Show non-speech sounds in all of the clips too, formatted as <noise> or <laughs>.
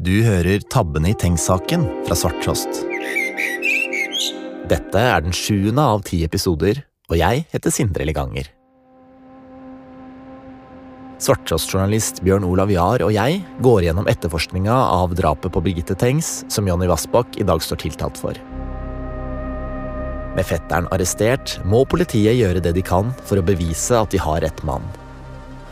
Du hører Tabbene i Tengs-saken fra Svarttrost. Dette er den sjuende av ti episoder, og jeg heter Sindre Leganger. Svarttrost-journalist Bjørn Olav Jahr og jeg går gjennom etterforskninga av drapet på Birgitte Tengs, som Jonny Vassbakk i dag står tiltalt for. Med fetteren arrestert må politiet gjøre det de kan for å bevise at de har rett mann.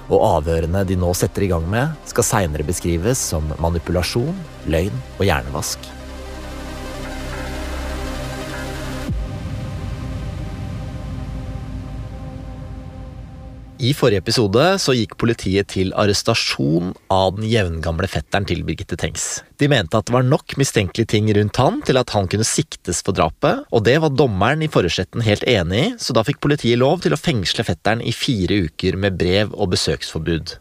Og avhørene de nå setter i gang med, skal seinere beskrives som manipulasjon, løgn og hjernevask. I forrige episode så gikk politiet til arrestasjon av den jevngamle fetteren til Birgitte Tengs. De mente at det var nok mistenkelige ting rundt han til at han kunne siktes for drapet, og det var dommeren i forhørsretten helt enig i, så da fikk politiet lov til å fengsle fetteren i fire uker med brev og besøksforbud.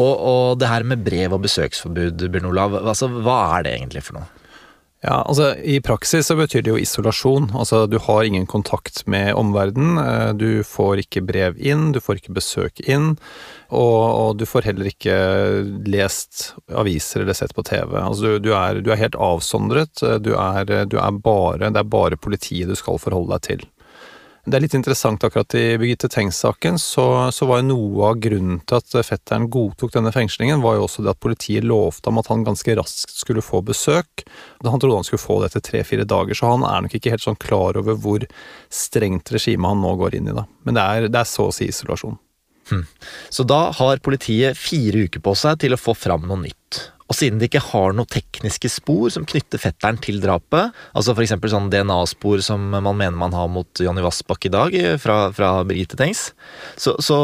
Og, og det her med brev og besøksforbud, Bjørn Olav, altså, hva er det egentlig for noe? Ja, altså I praksis så betyr det jo isolasjon. Altså Du har ingen kontakt med omverdenen. Eh, du får ikke brev inn, du får ikke besøk inn. Og, og du får heller ikke lest aviser eller sett på TV. Altså du, du, er, du er, helt avsondret. Du er, du er bare, det er bare politiet du skal forholde deg til. Det er litt interessant akkurat i Birgitte Tengs-saken, så, så, var jo noe av grunnen til at fetteren godtok denne fengslingen, var jo også det at politiet lovte ham at han ganske raskt skulle få besøk. Han trodde han skulle få det etter tre-fire dager, så han er nok ikke helt sånn klar over hvor strengt regime han nå går inn i, da. Men det er, det er så å si isolasjon. Hmm. Så da har politiet fire uker på seg til å få fram noe nytt. Og siden de ikke har noen tekniske spor som knytter fetteren til drapet, altså f.eks. sånn DNA-spor som man mener man har mot Jonny Vassbakk i dag, fra, fra Birgitte Tengs, så, så,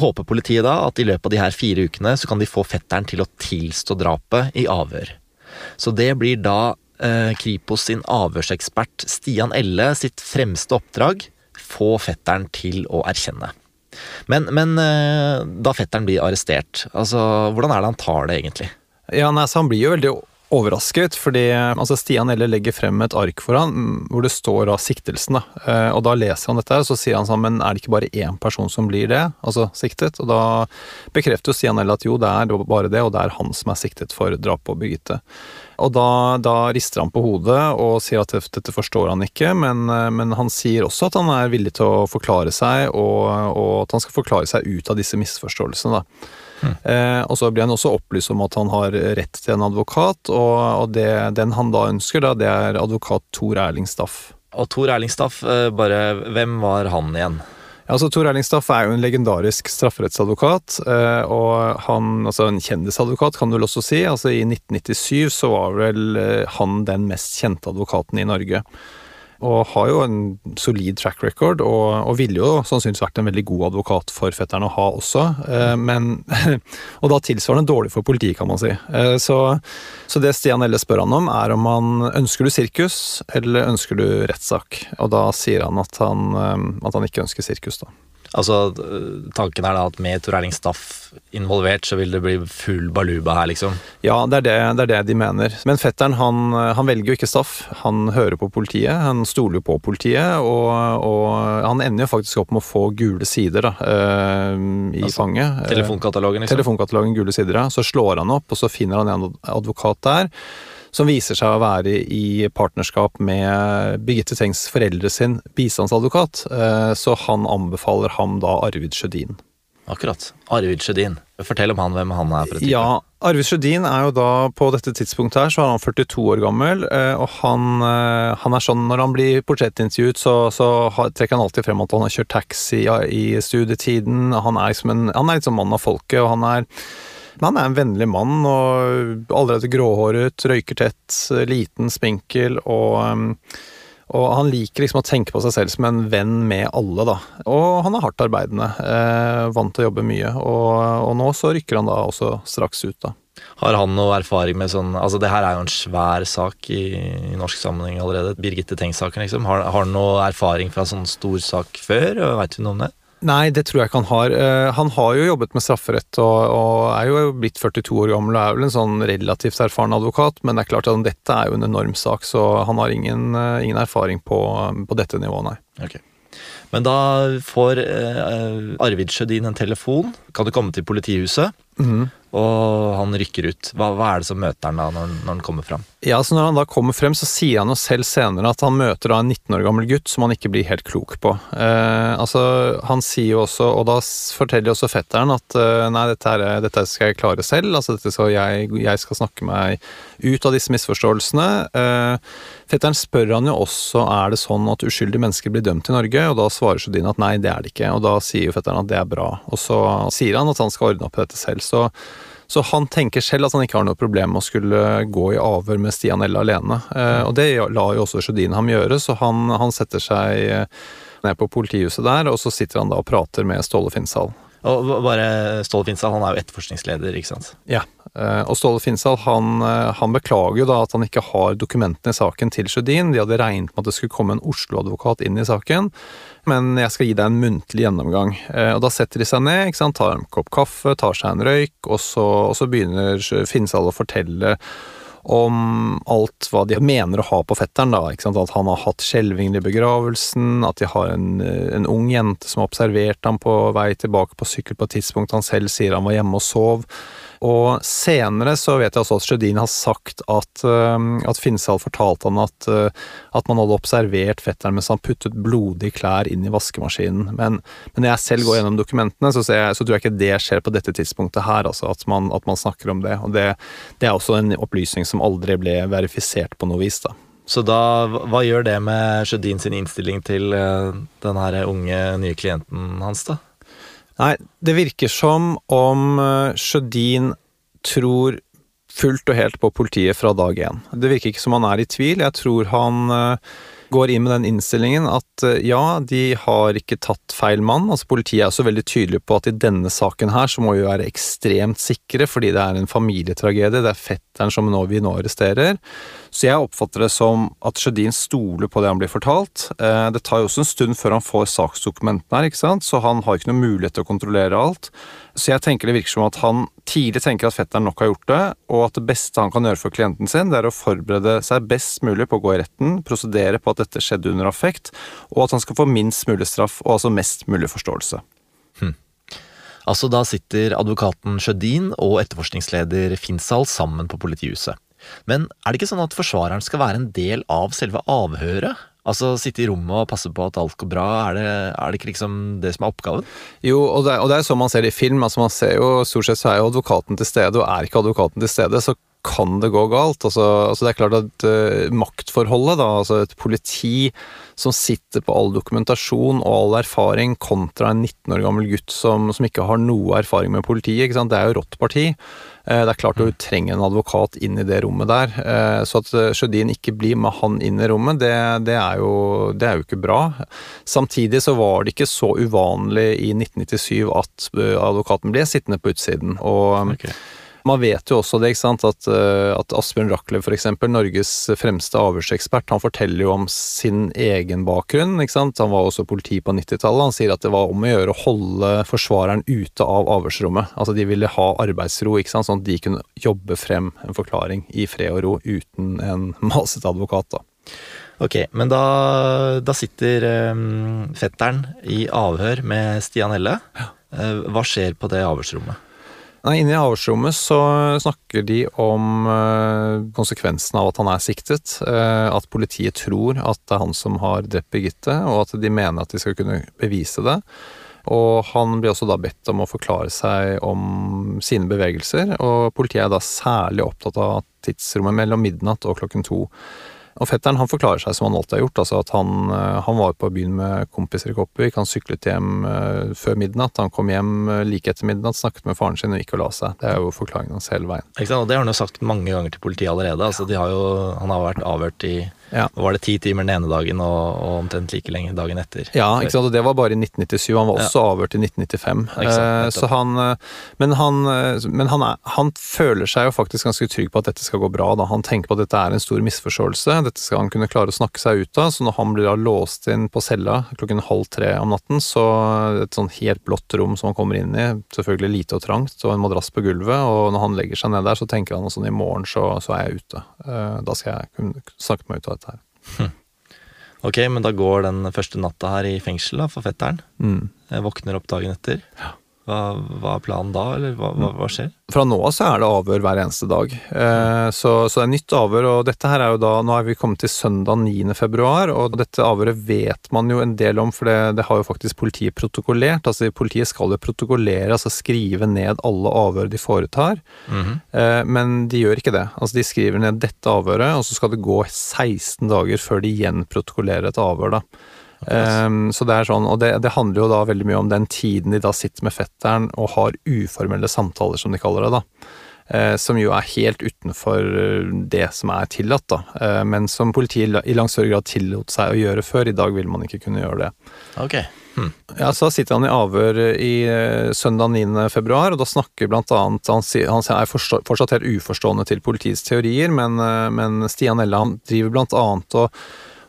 håper politiet da at i løpet av de her fire ukene så kan de få fetteren til å tilstå drapet i avhør. Så det blir da eh, Kripos sin avhørsekspert Stian Elle sitt fremste oppdrag få fetteren til å erkjenne. Men, men eh, da fetteren blir arrestert, altså hvordan er det han tar det egentlig? Ja, nei, så Han blir jo veldig overrasket, fordi altså Stian Elle legger frem et ark for han mm, hvor det står av siktelsen. Da. Eh, og Da leser han dette, og så sier han sånn Men er det ikke bare én person som blir det? Altså siktet? Og da bekrefter Stian Elle at jo, det er bare det, og det er han som er siktet for drap på Birgitte. Og da, da, rister han på hodet og sier at dette forstår han ikke, men, eh, men, han sier også at han er villig til å forklare seg, og, og at han skal forklare seg ut av disse misforståelsene. da. Eh, og så blir han også opplyst om at han har rett til en advokat, og, og det, den han da ønsker, da, det er advokat Tor Erling Staff. Og Tor Erling Staff, eh, bare hvem var han igjen? Ja, altså Tor Erling Staff er jo en legendarisk strafferettsadvokat, eh, og han, altså en kjendisadvokat kan du vel også si. altså I 1997 så var vel eh, han den mest kjente advokaten i Norge og har jo en solid track record, og, og ville jo sannsynligvis vært en veldig god advokat for fetteren å ha også, eh, men <laughs> Og da tilsvarende dårlig for politiet, kan man si. Eh, så, så, det Stian Elle spør han om, er om han ønsker du sirkus, eller ønsker du rettssak? Og da sier han at han, eh, at han ikke ønsker sirkus, da. Altså, Tanken er da at med Tor Erling Staff involvert, så vil det bli full baluba her, liksom? Ja, det er det, det, er det de mener. Men fetteren han, han, velger jo ikke Staff. Han hører på politiet, han stoler jo på politiet, og, og, han ender jo faktisk opp med å få gule sider da, uh, i altså, fanget. Telefonkatalogen, liksom? Telefonkatalogen, gule sider, ja. Så slår han opp, og så finner han en advokat der som viser seg å være i partnerskap med Birgitte Tengs foreldre sin bistandsadvokat, eh, så han anbefaler ham da Arvid Sjødin. Akkurat. Arvid Sjødin. Fortell om han, hvem han er. for et Ja, Arvid Sjødin er jo da, på dette tidspunktet her, så er han 42 år gammel, eh, og han, eh, han er sånn Når han blir portrettintervjuet, så, så trekker han alltid frem at han har kjørt taxi i studietiden. Han er liksom en, han er liksom mann av folket, og han er han er en vennlig mann og allerede gråhåret, røyker tett, liten, spinkel og um, og han liker liksom å tenke på seg selv som en venn med alle, da. Og han er hardt arbeidende, eh, vant til å jobbe mye, og, og, nå så rykker han da også straks ut, da. Har han noe erfaring med sånn Altså, det her er jo en svær sak i, i norsk sammenheng allerede. Birgitte Tengs-saken, liksom. Har, har, han noe erfaring fra sånn stor sak før? Veit du noe om det? Nei, det tror jeg ikke han har. Uh, han har jo jobbet med strafferett og, og, er jo blitt 42 år gammel og er vel en sånn relativt erfaren advokat, men det er klart at dette er jo en enorm sak, så han har ingen, uh, ingen erfaring på, på, dette nivået, nei. Okay. Men da får uh, Arvid Sjødin en telefon. Kan du komme til politihuset? Mm. Og han rykker ut. Hva, hva er det som møter han da når, når han kommer fram? Ja, så Når han da kommer frem, så sier han jo selv senere at han møter da en 19 år gammel gutt som han ikke blir helt klok på. Eh, altså, Han sier jo også, og da forteller også fetteren at eh, nei, dette, er, dette, skal jeg klare selv. altså dette skal jeg, jeg skal snakke meg ut av disse misforståelsene. Eh, fetteren spør han jo også er det sånn at uskyldige mennesker blir dømt i Norge, og da svarer Sjødin at nei, det er det ikke. Og da sier jo fetteren at det er bra. Og så sier han at han skal ordne opp i dette selv. så så han tenker selv at han ikke har noe problem med å skulle gå i avhør med Stian Elle alene. Eh, og det la jo også Sjødin ham gjøre, så han, han, setter seg eh, ned på politihuset der, og så sitter han da og prater med Ståle Finnsal. Og bare Ståle Finnsal, han er jo etterforskningsleder, ikke sant? Ja. Eh, og Ståle Finnsal han, han, beklager jo da at han ikke har dokumentene i saken til Sjødin. De hadde regnet med at det skulle komme en Oslo-advokat inn i saken men jeg skal gi deg en muntlig gjennomgang. Eh, og da setter de seg ned, tar en kopp kaffe, tar seg en røyk, og så, og så begynner Finnsal å fortelle om alt hva de mener å ha på fetteren. da? At han har hatt skjelving i begravelsen, at de har en, en, ung jente som har observert ham på vei tilbake på sykkel på et tidspunkt han selv sier han var hjemme og sov. Og senere så vet jeg også at Sjødin har sagt at, at Finsal fortalte han at, at man hadde observert fetteren mens han puttet blodige klær inn i vaskemaskinen. Men, men når jeg selv går gjennom dokumentene, så, jeg, så, tror jeg ikke det skjer på dette tidspunktet her, altså at man, at man snakker om det. Og det, det, er også en opplysning som aldri ble verifisert på noe vis, da. Så da, hva gjør det med Sjødin sin innstilling til den her unge, nye klienten hans, da? Nei, det virker som om eh, Sjødin tror fullt og helt på politiet fra dag én. Det virker ikke som han er i tvil. Jeg tror han eh, går inn med den innstillingen at eh, ja, de har ikke tatt feil mann. Altså Politiet er også veldig tydelig på at i denne saken her så må vi være ekstremt sikre, fordi det er en familietragedie. Det er fetteren som nå, vi nå arresterer. Så jeg oppfatter det som at Sjødin stoler på det han blir fortalt. Eh, det tar jo også en stund før han får saksdokumentene her, ikke sant? så han har ikke noen mulighet til å kontrollere alt. Så jeg tenker det virker som at han tidlig tenker at fetteren nok har gjort det, og at det beste han kan gjøre for klienten sin, det er å forberede seg best mulig på å gå i retten, prosedere på at dette skjedde under affekt, og at han skal få minst mulig straff, og altså mest mulig forståelse. Altså Da sitter advokaten Sjødin og etterforskningsleder Finnsal sammen på politihuset. Men er det ikke sånn at forsvareren skal være en del av selve avhøret? Altså sitte i rommet og passe på at alt går bra, er det, er det ikke liksom det som er oppgaven? Jo, og det, og det er sånn man ser det i film. altså man ser jo, Stort sett så er jo advokaten til stede, og er ikke advokaten til stede, så kan det gå galt. Altså, altså det er klart at uh, maktforholdet, da, altså et politi som sitter på all dokumentasjon og all erfaring, kontra en 19 år gammel gutt som, som ikke har noe erfaring med politiet, det er jo rått parti. Uh, det er klart du mm. trenger en advokat inn i det rommet der. Uh, så at Sjødin ikke blir med han inn i rommet, det, det, er jo, det, er jo, ikke bra. Samtidig så var det ikke så uvanlig i 1997 at advokaten ble sittende på utsiden. og okay. Man vet jo også det, ikke sant, at, eh, at Asbjørn Rachlew f.eks., Norges fremste avhørsekspert, han forteller jo om sin egen bakgrunn. ikke sant, Han var også politi på 90-tallet. Han sier at det var om å gjøre å holde forsvareren ute av avhørsrommet. Altså De ville ha arbeidsro, ikke sant, sånn at de kunne jobbe frem en forklaring i fred og ro uten en <laughs> masete advokat. da. Ok, men da, da sitter um, fetteren i avhør med Stian Helle. Ja. Uh, hva skjer på det avhørsrommet? Nei, Inne i avhørsrommet så snakker de om uh, konsekvensen av at han er siktet. Uh, at politiet tror at det er han som har drept Birgitte, og at de mener at de skal kunne bevise det. Og han blir også da bedt om å forklare seg om sine bevegelser, og politiet er da særlig opptatt av tidsrommet mellom midnatt og klokken to. Og fetteren han forklarer seg som han alltid har gjort. altså at Han, eh, han var på byen med kompiser i Kopervik. Han syklet hjem uh, før midnatt. Han kom hjem uh, like etter midnatt, snakket med faren sin og gikk og la seg. Det er jo forklaringen hans hele veien. Ikke sant? Og Det har han jo sagt mange ganger til politiet allerede. altså har jo, Han har vært avhørt i ja. Nå var det ti timer den ene dagen og, og, omtrent like lenge dagen etter. Ja, ikke sant? og det var bare i 1997. Han var også ja. avhørt i 1995. Eh, så han, eh, men han, eh, men han, er, han, føler seg jo faktisk ganske trygg på at dette skal gå bra. Da. Han tenker på at dette er en stor misforståelse. Dette skal han kunne klare å snakke seg ut av. Så når han blir da låst inn på cella klokken halv tre om natten, så et sånn helt blått rom som han kommer inn i, selvfølgelig lite og trangt, og en madrass på gulvet, og når han legger seg ned der, så tenker han sånn i morgen så, så er jeg ute. Da skal jeg kunne snakke meg ut av dette her. Hm. Ok, men da går den første natta her i fengsel da, for fetteren. Mm. Jeg våkner opp dagen etter. Ja. Hva, hva er planen da, eller hva, hva, hva skjer? Fra nå av så er det avhør hver eneste dag. Eh, så, så, det er nytt avhør, og dette her er jo da Nå er vi kommet til søndag 9. februar, og dette avhøret vet man jo en del om, for det, det har jo faktisk politiet protokollert. Altså Politiet skal jo protokollere, altså skrive ned alle avhør de foretar, mm -hmm. eh, men de gjør ikke det. Altså De skriver ned dette avhøret, og så skal det gå 16 dager før de igjen protokollerer et avhør, da. Um, så det er sånn, og det, det, handler jo da veldig mye om den tiden de da sitter med fetteren og har uformelle samtaler, som de kaller det. da. Uh, som jo er helt utenfor det som er tillatt, da. Uh, men som politiet i langt større grad tillot seg å gjøre før. I dag vil man ikke kunne gjøre det. Ok. Hm. Ja, Så sitter han i avhør i søndag 9. februar, og da snakker blant annet Han, han er fortsatt helt uforstående til politiets teorier, men, men Stian Elle han driver blant annet og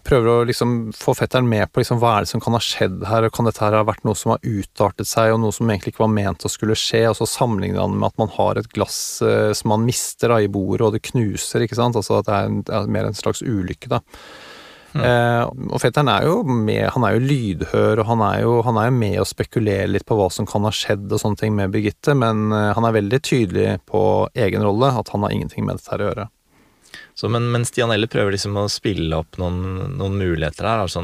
prøver å liksom få fetteren med på liksom hva er det som kan ha skjedd her, og kan dette her ha vært noe som har utartet seg, og noe som egentlig ikke var ment å skulle skje, og så sammenligner han med at man har et glass eh, som man mister da, i bordet, og det knuser, ikke sant, altså at det er, en, er mer en slags ulykke, da. Mm. Eh, og fetteren er jo med, han er jo lydhør, og han er jo, han er jo med å spekulere litt på hva som kan ha skjedd og sånne ting med Birgitte, men eh, han er veldig tydelig på egen rolle, at han har ingenting med dette her å gjøre. Så, men, men Stian Elle prøver liksom å spille opp noen, noen muligheter her. Altså,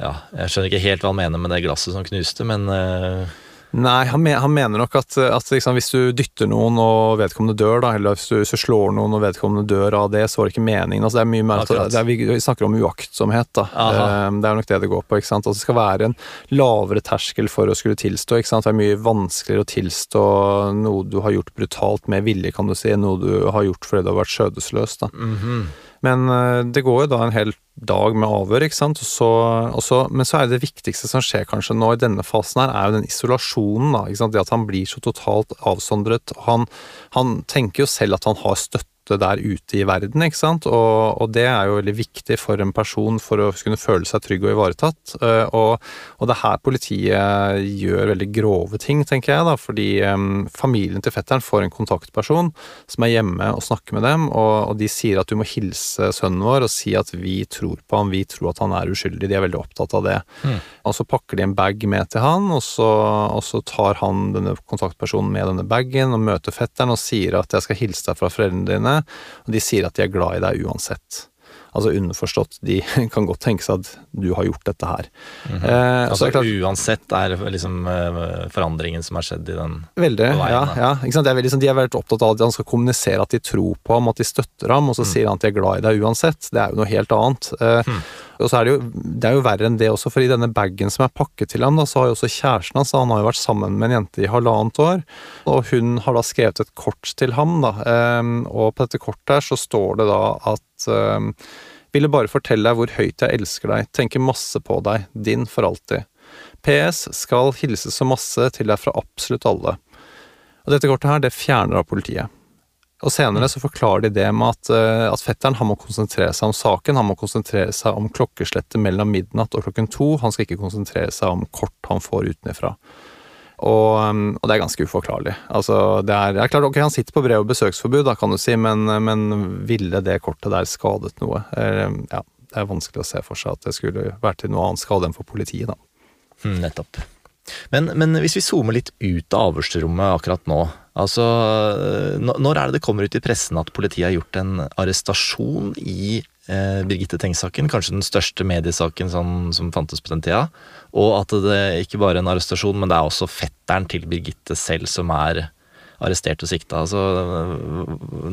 ja, jeg skjønner ikke helt hva han mener med det glasset som knuste, men uh, Nei, han, han, mener nok at, at liksom, hvis du dytter noen og vedkommende dør, da, eller hvis du, hvis du, slår noen og vedkommende dør av det, så var det ikke meningen. Altså, det er mye mer, det er, vi snakker om uaktsomhet. Da. Um, det er nok det det går på. ikke sant? Altså, det skal være en lavere terskel for å skulle tilstå. ikke sant? Det er mye vanskeligere å tilstå noe du har gjort brutalt med vilje, kan du si, noe du har gjort fordi du har vært skjødesløs. da. Mm -hmm. Men uh, det går jo da en hel dag med avhør, ikke sant. Og så, og så, men så er det viktigste som skjer kanskje nå i denne fasen her, er jo den isolasjonen. da? Det at han blir så totalt avsondret. Han, han tenker jo selv at han har støtte ute der ute i verden, ikke sant. Og, og, det er jo veldig viktig for en person for å kunne føle seg trygg og ivaretatt. Eh, og, og det er her politiet gjør veldig grove ting, tenker jeg, da. Fordi um, familien til fetteren får en kontaktperson som er hjemme og snakker med dem, og, og de sier at du må hilse sønnen vår og si at vi tror på ham, vi tror at han er uskyldig. De er veldig opptatt av det. Mm. Og så pakker de en bag med til han, og så, og så tar han denne kontaktpersonen med denne bagen og møter fetteren og sier at jeg skal hilse deg fra foreldrene dine og de sier at de er glad i deg uansett. Altså underforstått, de <laughs> kan godt tenke seg at du har gjort dette her. Mm -hmm. eh, altså klart, uansett er liksom eh, forandringen som har skjedd i den Veldig, ja. ja veldig, liksom, de er veldig opptatt av at han skal kommunisere at de tror på ham, at de støtter ham, og så mm. sier han at de er glad i deg uansett. Det er jo noe helt annet. Eh, mm. Og så er det jo det er jo verre enn det også, for i denne bagen som er pakket til ham, da, så har jo også kjæresten hans Han har jo vært sammen med en jente i halvannet år, og hun har da skrevet et kort til ham, da. Um, og på dette kortet her så står det da at um, ville bare fortelle deg hvor høyt jeg elsker deg, tenker masse på deg, din for alltid. PS skal hilse så masse til deg fra absolutt alle. Og dette kortet her, det fjerner av politiet. Og senere så forklarer de det med at, eh, at fetteren han må konsentrere seg om saken. Han må konsentrere seg om klokkeslettet mellom midnatt og klokken to. Han skal ikke konsentrere seg om kort han får utenfra. Og, um, og, det er ganske uforklarlig. Altså, det er, det er klart, ok, Han sitter på brev- og besøksforbud, da, kan du si, men, men ville det kortet der skadet noe? Eh, ja, Det er vanskelig å se for seg at det skulle vært til noe annet skade enn for politiet. da. Mm, nettopp. Men, men, hvis vi zoomer litt ut av avhørsrommet akkurat nå Altså, Når er det det kommer ut i pressen at politiet har gjort en arrestasjon i eh, Birgitte Tengs-saken? Kanskje den største mediesaken som, som, fantes på den tida. Og at det ikke bare er en arrestasjon, men det er også fetteren til Birgitte selv som er arrestert og sikta. Altså,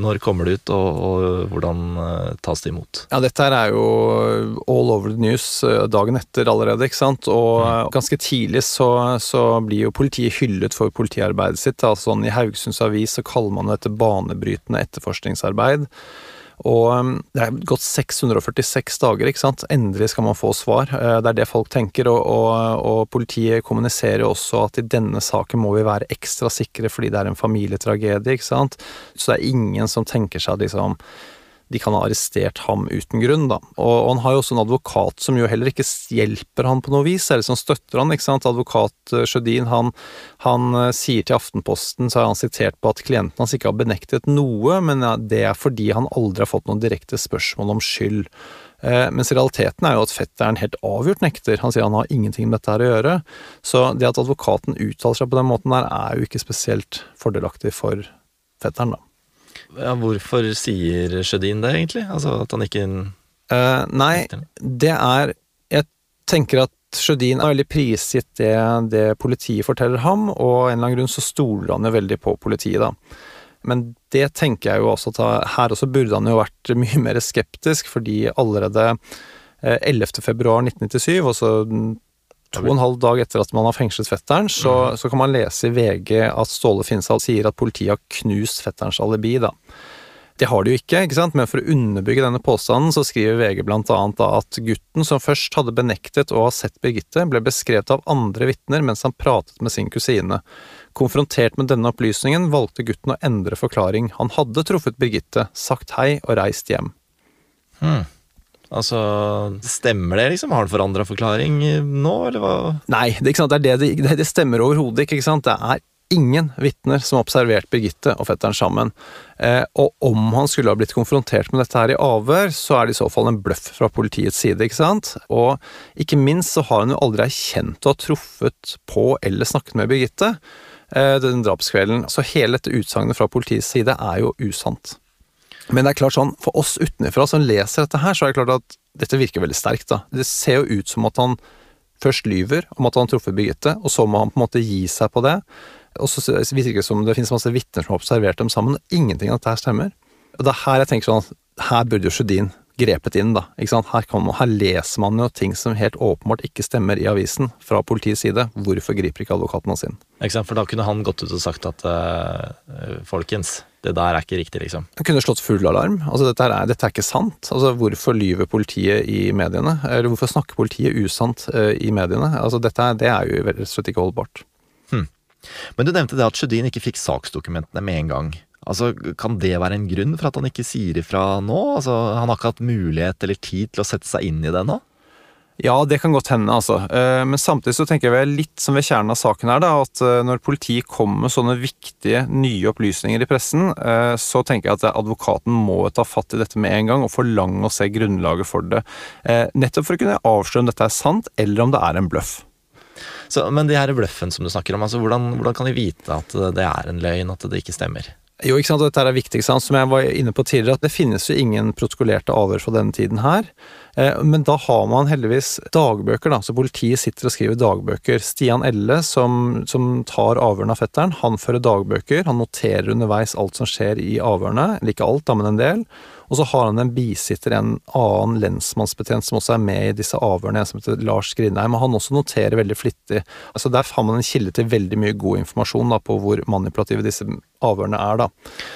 når kommer det ut, og, og, hvordan eh, tas det imot? Ja, Dette her er jo all over the news eh, dagen etter allerede, ikke sant. Og mm. ganske tidlig så, så, blir jo politiet hyllet for politiarbeidet sitt. Altså, sånn I Haugesunds Avis så kaller man dette banebrytende etterforskningsarbeid. Og um, det er gått 646 dager, ikke sant. Endelig skal man få svar. Eh, det er det folk tenker. Og, og, og, politiet kommuniserer også at i denne saken må vi være ekstra sikre fordi det er en familietragedie, ikke sant. Så det er ingen som tenker seg liksom de kan ha arrestert ham uten grunn, da. Og, og, han har jo også en advokat som jo heller ikke hjelper han på noe vis, eller som støtter han, ikke sant. Advokat eh, Sjødin, han, han uh, sier til Aftenposten, så har han sitert på at klienten hans ikke har benektet noe, men det er fordi han aldri har fått noen direkte spørsmål om skyld. Uh, mens realiteten er jo at fetteren helt avgjort nekter. Han sier han har ingenting med dette her å gjøre. Så det at advokaten uttaler seg på den måten der, er jo ikke spesielt fordelaktig for fetteren, da. Ja, hvorfor sier Sjødin det, egentlig? Altså at han ikke uh, Nei, det er Jeg tenker at Sjødin er veldig prisgitt det, det, politiet forteller ham, og av en eller annen grunn så stoler han jo veldig på politiet, da. Men det tenker jeg jo også at her også burde han jo vært <laughs> mye mer skeptisk, fordi allerede 11. Eh, februar 1997, altså to og en halv dag etter at man har fengslet fetteren, så, mm. så kan man lese i VG at Ståle Finnsal sier at politiet har knust fetterens alibi, da. Det har de jo ikke, ikke sant? men for å underbygge denne påstanden så skriver VG blant annet da at gutten som først hadde benektet å ha sett Birgitte, ble beskrevet av andre vitner mens han pratet med sin kusine. Konfrontert med denne opplysningen valgte gutten å endre forklaring. Han hadde truffet Birgitte, sagt hei og reist hjem. Hmm. Altså, Stemmer det, liksom? Har han forandra forklaring nå, eller hva? Nei, det, ikke sant? det, er det, det stemmer overhodet ikke. ikke sant? Det er ingen vitner som har observert Birgitte og fetteren sammen. Eh, og om han skulle ha blitt konfrontert med dette her i avhør, så er det i så fall en bløff fra politiets side, ikke sant? Og ikke minst så har han jo aldri erkjent å ha truffet på eller snakket med Birgitte eh, den drapskvelden. Så hele dette utsagnet fra politiets side er jo usant. Men det er klart sånn, for oss utenfra som leser dette her, så er det klart at dette virker veldig sterkt. da. Det ser jo ut som at han først lyver om at han har truffet Birgitte, og så må han på en måte gi seg på det. Og så virker det som det finnes masse vitner som har observert dem sammen, og ingenting av dette her stemmer. Og det er her jeg tenker sånn at her burde jo Sjødin grepet inn, da. Ikke sant? Her, man, her, leser man jo ting som helt åpenbart ikke stemmer i avisen, fra politiets side. Hvorfor griper ikke advokaten hans inn? Ikke For da kunne han gått ut og sagt at uh, folkens, det der er ikke riktig, liksom. Han kunne slått full alarm. Altså, dette er, dette er ikke sant. Altså, hvorfor lyver politiet i mediene? Eller hvorfor snakker politiet usant uh, i mediene? Altså, dette det er jo rett og slett ikke holdbart. Hmm. Men du nevnte det at Sjødin ikke fikk saksdokumentene med en gang. Altså, Kan det være en grunn for at han ikke sier ifra nå? Altså, Han har ikke hatt mulighet eller tid til å sette seg inn i det nå? Ja, det kan godt hende, altså. Eh, men samtidig så tenker jeg vel litt som ved kjernen av saken her, da, at eh, når politiet kommer med sånne viktige nye opplysninger i pressen, eh, så tenker jeg at advokaten må ta fatt i dette med en gang og forlange å se grunnlaget for det. Nettopp for å kunne avsløre om dette er sant, eller om det er en bløff. Så, men de her bløffen som du snakker om, altså, hvordan, hvordan kan de vite at det er en løgn, at det ikke stemmer? Jo, ikke sant, dette er viktig, sant? som jeg var inne på tidligere, at det finnes jo ingen protokollerte avhør fra denne tiden her. Eh, men da har man heldigvis dagbøker, da, så politiet sitter og skriver dagbøker. Stian Elle, som, som tar avhørene av fetteren, han fører dagbøker. Han noterer underveis alt som skjer i avhørene, ikke alt, da, men en del. Og så har han en bisitter, en annen lensmannsbetjent som også er med i disse avhørene, en som heter Lars Grindheim, og han også noterer veldig flittig. Altså Der har man en kilde til veldig mye god informasjon da, på hvor manipulative disse avhørene er, da.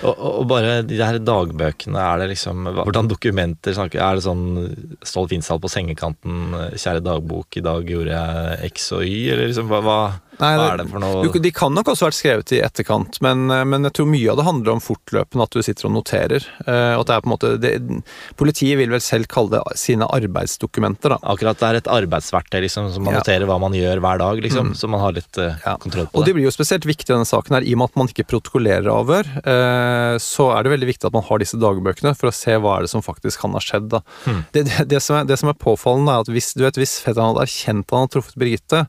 Og, og bare de her dagbøkene, er det liksom Hvordan dokumenter snakker Er det sånn Stolt Finshall på sengekanten, kjære dagbok, i dag gjorde jeg X og Y, eller liksom hva Nei, Hva er det for noe De kan nok også vært skrevet i etterkant, men, eh, men, jeg tror mye av det handler om fortløpende at du sitter og noterer. Uh, at det er på en måte det, Politiet vil vel selv kalle det sine arbeidsdokumenter. da. Akkurat, det er et arbeidsverktøy liksom, som man ja. noterer hva man gjør hver dag, liksom, mm. så man har litt uh, ja. kontroll på det. Og det blir jo spesielt viktig i denne saken her, i og med at man ikke protokollerer avhør, uh, så er det veldig viktig at man har disse dagbøkene for å se hva er det som faktisk kan ha skjedd. da. Mm. Det, det, det, som er, det, som er, påfallende, er at hvis du vet, hvis fetteren hadde erkjent at han hadde truffet Birgitte,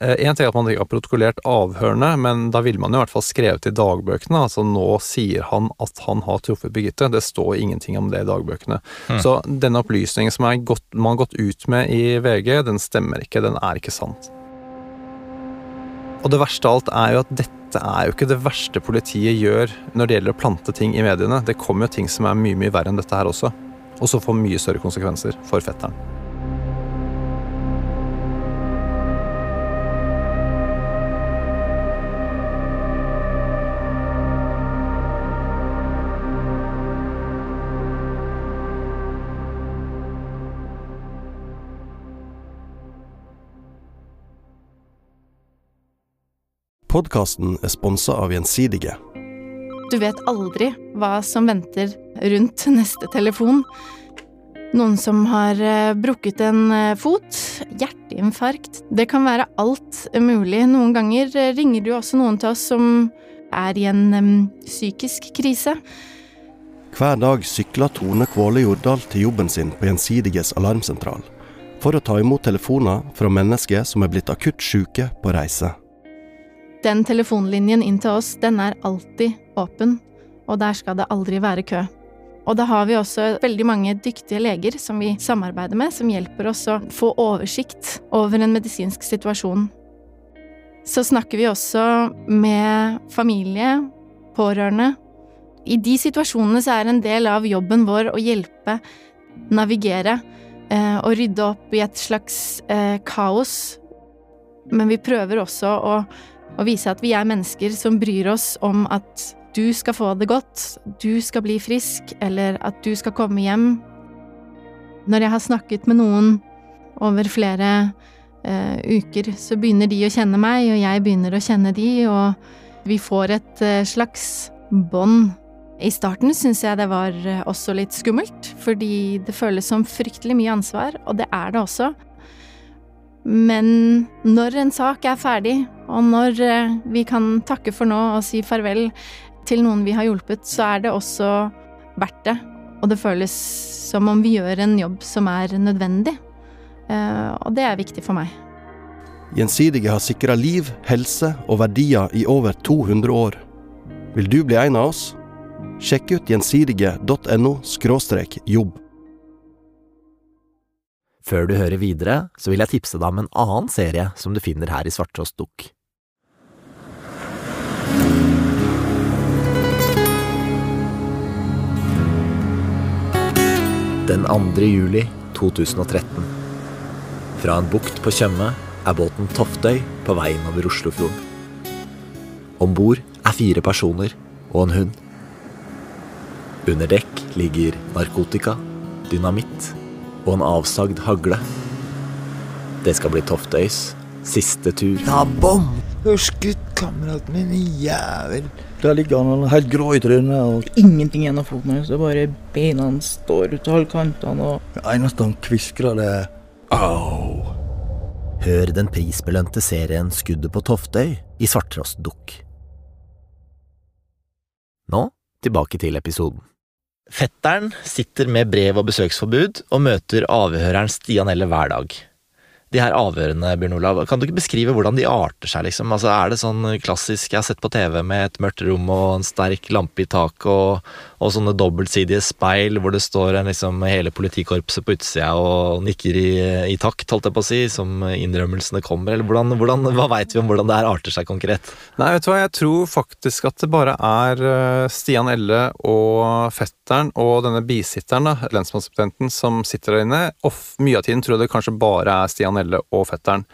Én eh, ting er at man ikke har protokollert avhørene, men da ville man i hvert fall skrevet i dagbøkene. Altså nå sier han at han har truffet Birgitte. Det står ingenting om det i dagbøkene. Mm. Så denne opplysningen som gått, man har gått ut med i VG, den stemmer ikke. Den er ikke sant. Og det verste av alt er jo at dette er jo ikke det verste politiet gjør når det gjelder å plante ting i mediene. Det kommer jo ting som er mye, mye verre enn dette her også. Og som får mye større konsekvenser for fetteren. Podkasten er sponsa av Gjensidige. Du vet aldri hva som venter rundt neste telefon. Noen som har eh, brukket en eh, fot, hjerteinfarkt Det kan være alt mulig. Noen ganger eh, ringer jo også noen til oss som er i en psykisk krise. Hver dag sykler Tone Kvåle Jordal til jobben sin på Gjensidiges alarmsentral for å ta imot telefoner fra mennesker som er blitt akutt syke på reise. Den telefonlinjen inn til oss, den er alltid åpen, og der skal det aldri være kø. Og da har vi også veldig mange dyktige leger som vi samarbeider med, som hjelper oss å få oversikt over en medisinsk situasjon. Så snakker vi også med familie, pårørende. I de situasjonene så er en del av jobben vår å hjelpe, navigere eh, og rydde opp i et slags eh, kaos. Men vi prøver også å, å vise at vi er mennesker som bryr oss om at du skal få det godt, du skal bli frisk, eller at du skal komme hjem. Når jeg har snakket med noen over flere eh, uker, så begynner de å kjenne meg, og jeg begynner å kjenne de, og vi får et eh, slags bånd. I starten syns jeg det var eh, også litt skummelt, fordi det føles som fryktelig mye ansvar, og det er det også. Men når en sak er ferdig, og når eh, vi kan takke for nå og si farvel til noen vi har hjulpet, så er det også verdt det. Og det føles som om vi gjør en jobb som er nødvendig. Eh, og det er viktig for meg. Gjensidige har sikra liv, helse og verdier i over 200 år. Vil du bli en av oss? Sjekk ut gjensidige.no jobb. Før du hører videre, så vil jeg tipse deg om en annen serie som du finner her i Svarttrost Dukk. Den 2. juli 2013. Fra en bukt på Tjøme er båten Toftøy på vei innover Oslofjorden. Om bord er fire personer og en hund. Under dekk ligger narkotika, dynamitt og en avsagd hagle. Det skal bli Toftøys siste tur. Ja, bom! Du har skutt kameraten min, jævel. Der ligger han helt grå i trynet. og Ingenting igjen av foten hans. Bare beina hans står ut av alle kantene. og Det eneste han kviskrer, det er au. Hør den prisbelønte serien Skuddet på Toftøy i svarttrostdukk. Nå tilbake til episoden. Fetteren sitter med brev og besøksforbud og møter avhøreren Stian Elle hver dag. De her avhørene, Bjørn Olav, kan du ikke beskrive hvordan de arter seg, liksom? Altså, er det sånn klassisk jeg har sett på TV med et mørkt rom og en sterk lampe i taket og, og sånne dobbeltsidige speil hvor det står en, liksom, hele politikorpset på utsida og nikker i, i takt, holdt jeg på å si, som innrømmelsene kommer, eller hvordan, hvordan, hva veit vi om hvordan det her arter seg konkret? Nei, vet du hva, jeg tror faktisk at det bare er eh, Stian Elle og fetteren og denne bisitteren, da, lensmannsbetjenten, som sitter der inne. Og mye av tiden tror jeg det kanskje bare er Stian Elle og fetteren.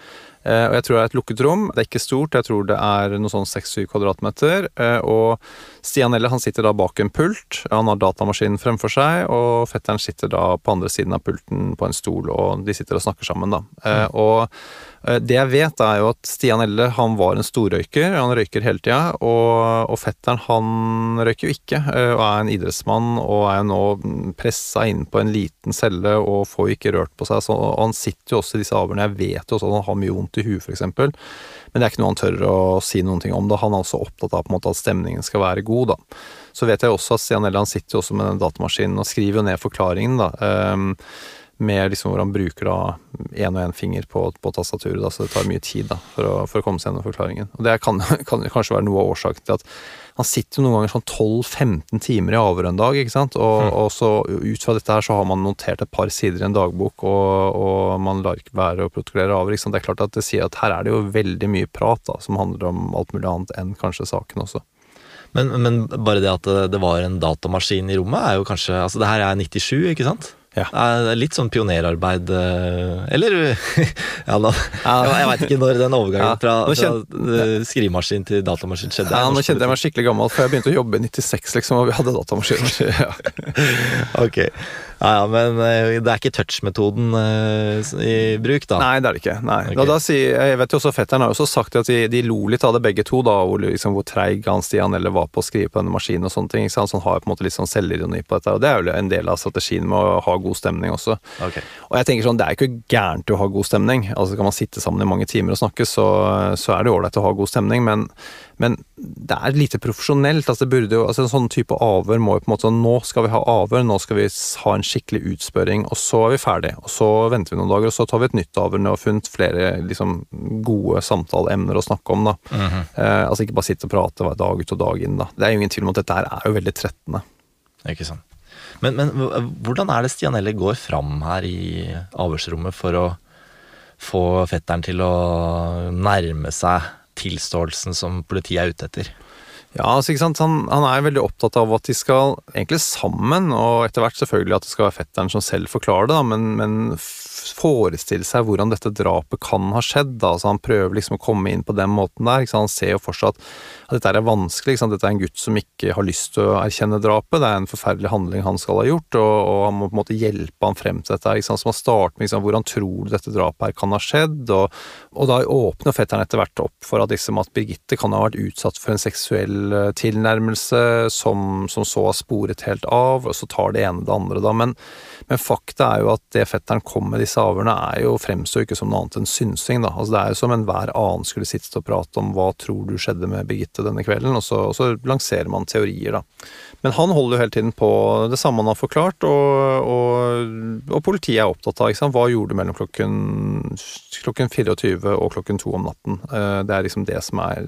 Eh, og jeg tror det er et lukket rom. Det er ikke stort, jeg tror det er noe sånn 6-7 kvadratmeter. Eh, og Stian Elle han sitter da bak en pult, han har datamaskinen fremfor seg, og fetteren sitter da på andre siden av pulten på en stol, og de sitter og snakker sammen, da. Mm. og det jeg vet, er jo at Stian Elle han var en storrøyker. Han røyker hele tida. Og, og fetteren han røyker jo ikke, og er en idrettsmann og er jo nå pressa inn på en liten celle og får jo ikke rørt på seg. Så, han sitter jo også i disse avhørene. Jeg vet jo også at han har mye vondt i huet, f.eks. Men det er ikke noe han tør å si noen ting om Da. Han er også opptatt av på en måte at stemningen skal være god, da. Så vet jeg også at Stian Elle han sitter jo også med den datamaskinen og skriver jo ned forklaringen, da. Um, med liksom hvor han bruker da én og én finger på, på tastaturet, da, så det tar mye tid da, for, å, for å komme seg gjennom forklaringen. Og Det kan, <laughs> kan kanskje være noe av årsaken til at han sitter jo noen ganger sånn 12-15 timer i avhør en dag, ikke sant. Og, og, så ut fra dette her så har man notert et par sider i en dagbok, og, og man lar ikke være å protokollere avhør. Ikke sant? Det er klart at det sier at her er det jo veldig mye prat da, som handler om alt mulig annet enn kanskje saken også. Men, men bare det at det, det var en datamaskin i rommet, er jo kanskje Altså, det her er 97, ikke sant? Ja. Er litt sånn pionerarbeid eh, Eller <laughs> Ja, nå, <laughs> Jeg veit ikke når den overgangen fra, fra eh, skrivemaskin til datamaskin skjedde. Ja, nå kjente jeg meg skikkelig gammel, for jeg begynte å jobbe i 96, liksom, og vi hadde datamaskin. <laughs> Ja. Ok. Ja, ja, men eh, det er ikke touch-metoden eh, i bruk, da. Nei, det er det ikke. Nei. Ok. Da, da jeg vet jo også Fetteren har jo også sagt at de, de lo litt av det begge to, da, hvor, liksom, hvor treig han Stian eller var på å skrive på denne maskinen og sånne ting. Så han har på en måte litt sånn selvironi på dette, og det er jo en del av strategien med å ha god stemning også. Okay. Og jeg tenker sånn, Det er ikke gærent å ha god stemning. altså Kan man sitte sammen i mange timer og snakke, så, så er det ålreit å ha god stemning. Men, men det er lite profesjonelt. altså det burde jo, altså En sånn type avhør må jo på en måte sånn, Nå skal vi ha avhør, nå skal vi ha en skikkelig utspørring, og så er vi ferdig. Og så venter vi noen dager, og så tar vi et nytt avhør når vi har funnet flere liksom, gode samtaleemner å snakke om. da. eh, altså Ikke bare sitte og prate hver dag ut og dag inn. da. Det er jo ingen tvil om at dette her er jo veldig trettende. Ikke sant. Men, men hvordan er det Stian Elle går fram her i avhørsrommet for å få fetteren til å nærme seg tilståelsen som politiet er ute etter? Ja, altså ikke sant, han, han er veldig opptatt av at de skal egentlig sammen, og etter hvert selvfølgelig at det skal være fetteren som selv forklarer det, da, men, men forestille seg hvordan dette drapet kan ha skjedd. Da. Altså, han prøver liksom å komme inn på den måten der. Han ser jo fortsatt at dette er vanskelig. Dette er en gutt som ikke har lyst til å erkjenne drapet. Det er en forferdelig handling han skal ha gjort, og, og han må på en måte hjelpe han frem til dette. Så man starter med liksom, hvordan tror du dette drapet her kan ha skjedd, og, og da åpner fetteren etter hvert opp for at, liksom, at Birgitte kan ha vært utsatt for en seksuell eh, tilnærmelse som, som så har sporet helt av, og så tar det ene det andre, da. Men, men fakta er jo at det fetteren kom med disse avhørene, er jo fremstår ikke som noe annet enn synsing, da. Altså, det er jo som enhver annen skulle sitte og prate om hva tror du skjedde med Birgitte denne kvelden, og så, og så lanserer man teorier, da. Men han holder jo hele tiden på det samme han har forklart, og, og, og politiet er opptatt av ikke sant? hva gjorde mellom klokken, klokken 24 og klokken 2 om natten. Eh, Det er liksom det som er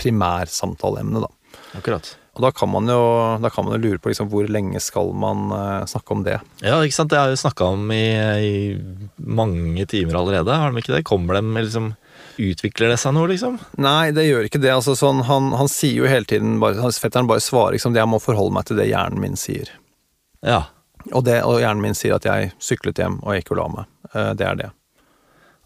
primærsamtaleemnet, da. Akkurat. Og da kan man jo, da kan man jo lure på liksom, hvor lenge skal man uh, snakke om det. Ja, ikke sant. Det har vi snakka om i, i mange timer allerede, har de ikke det? Kommer de liksom Utvikler det seg noe, liksom? Nei, det gjør ikke det. Altså, sånn, han, han sier jo hele tiden bare, Fetteren bare svarer liksom, det jeg må forholde meg til det hjernen min sier. Ja. Og, det, og hjernen min sier at jeg syklet hjem og gikk og la meg. Uh, Det er det.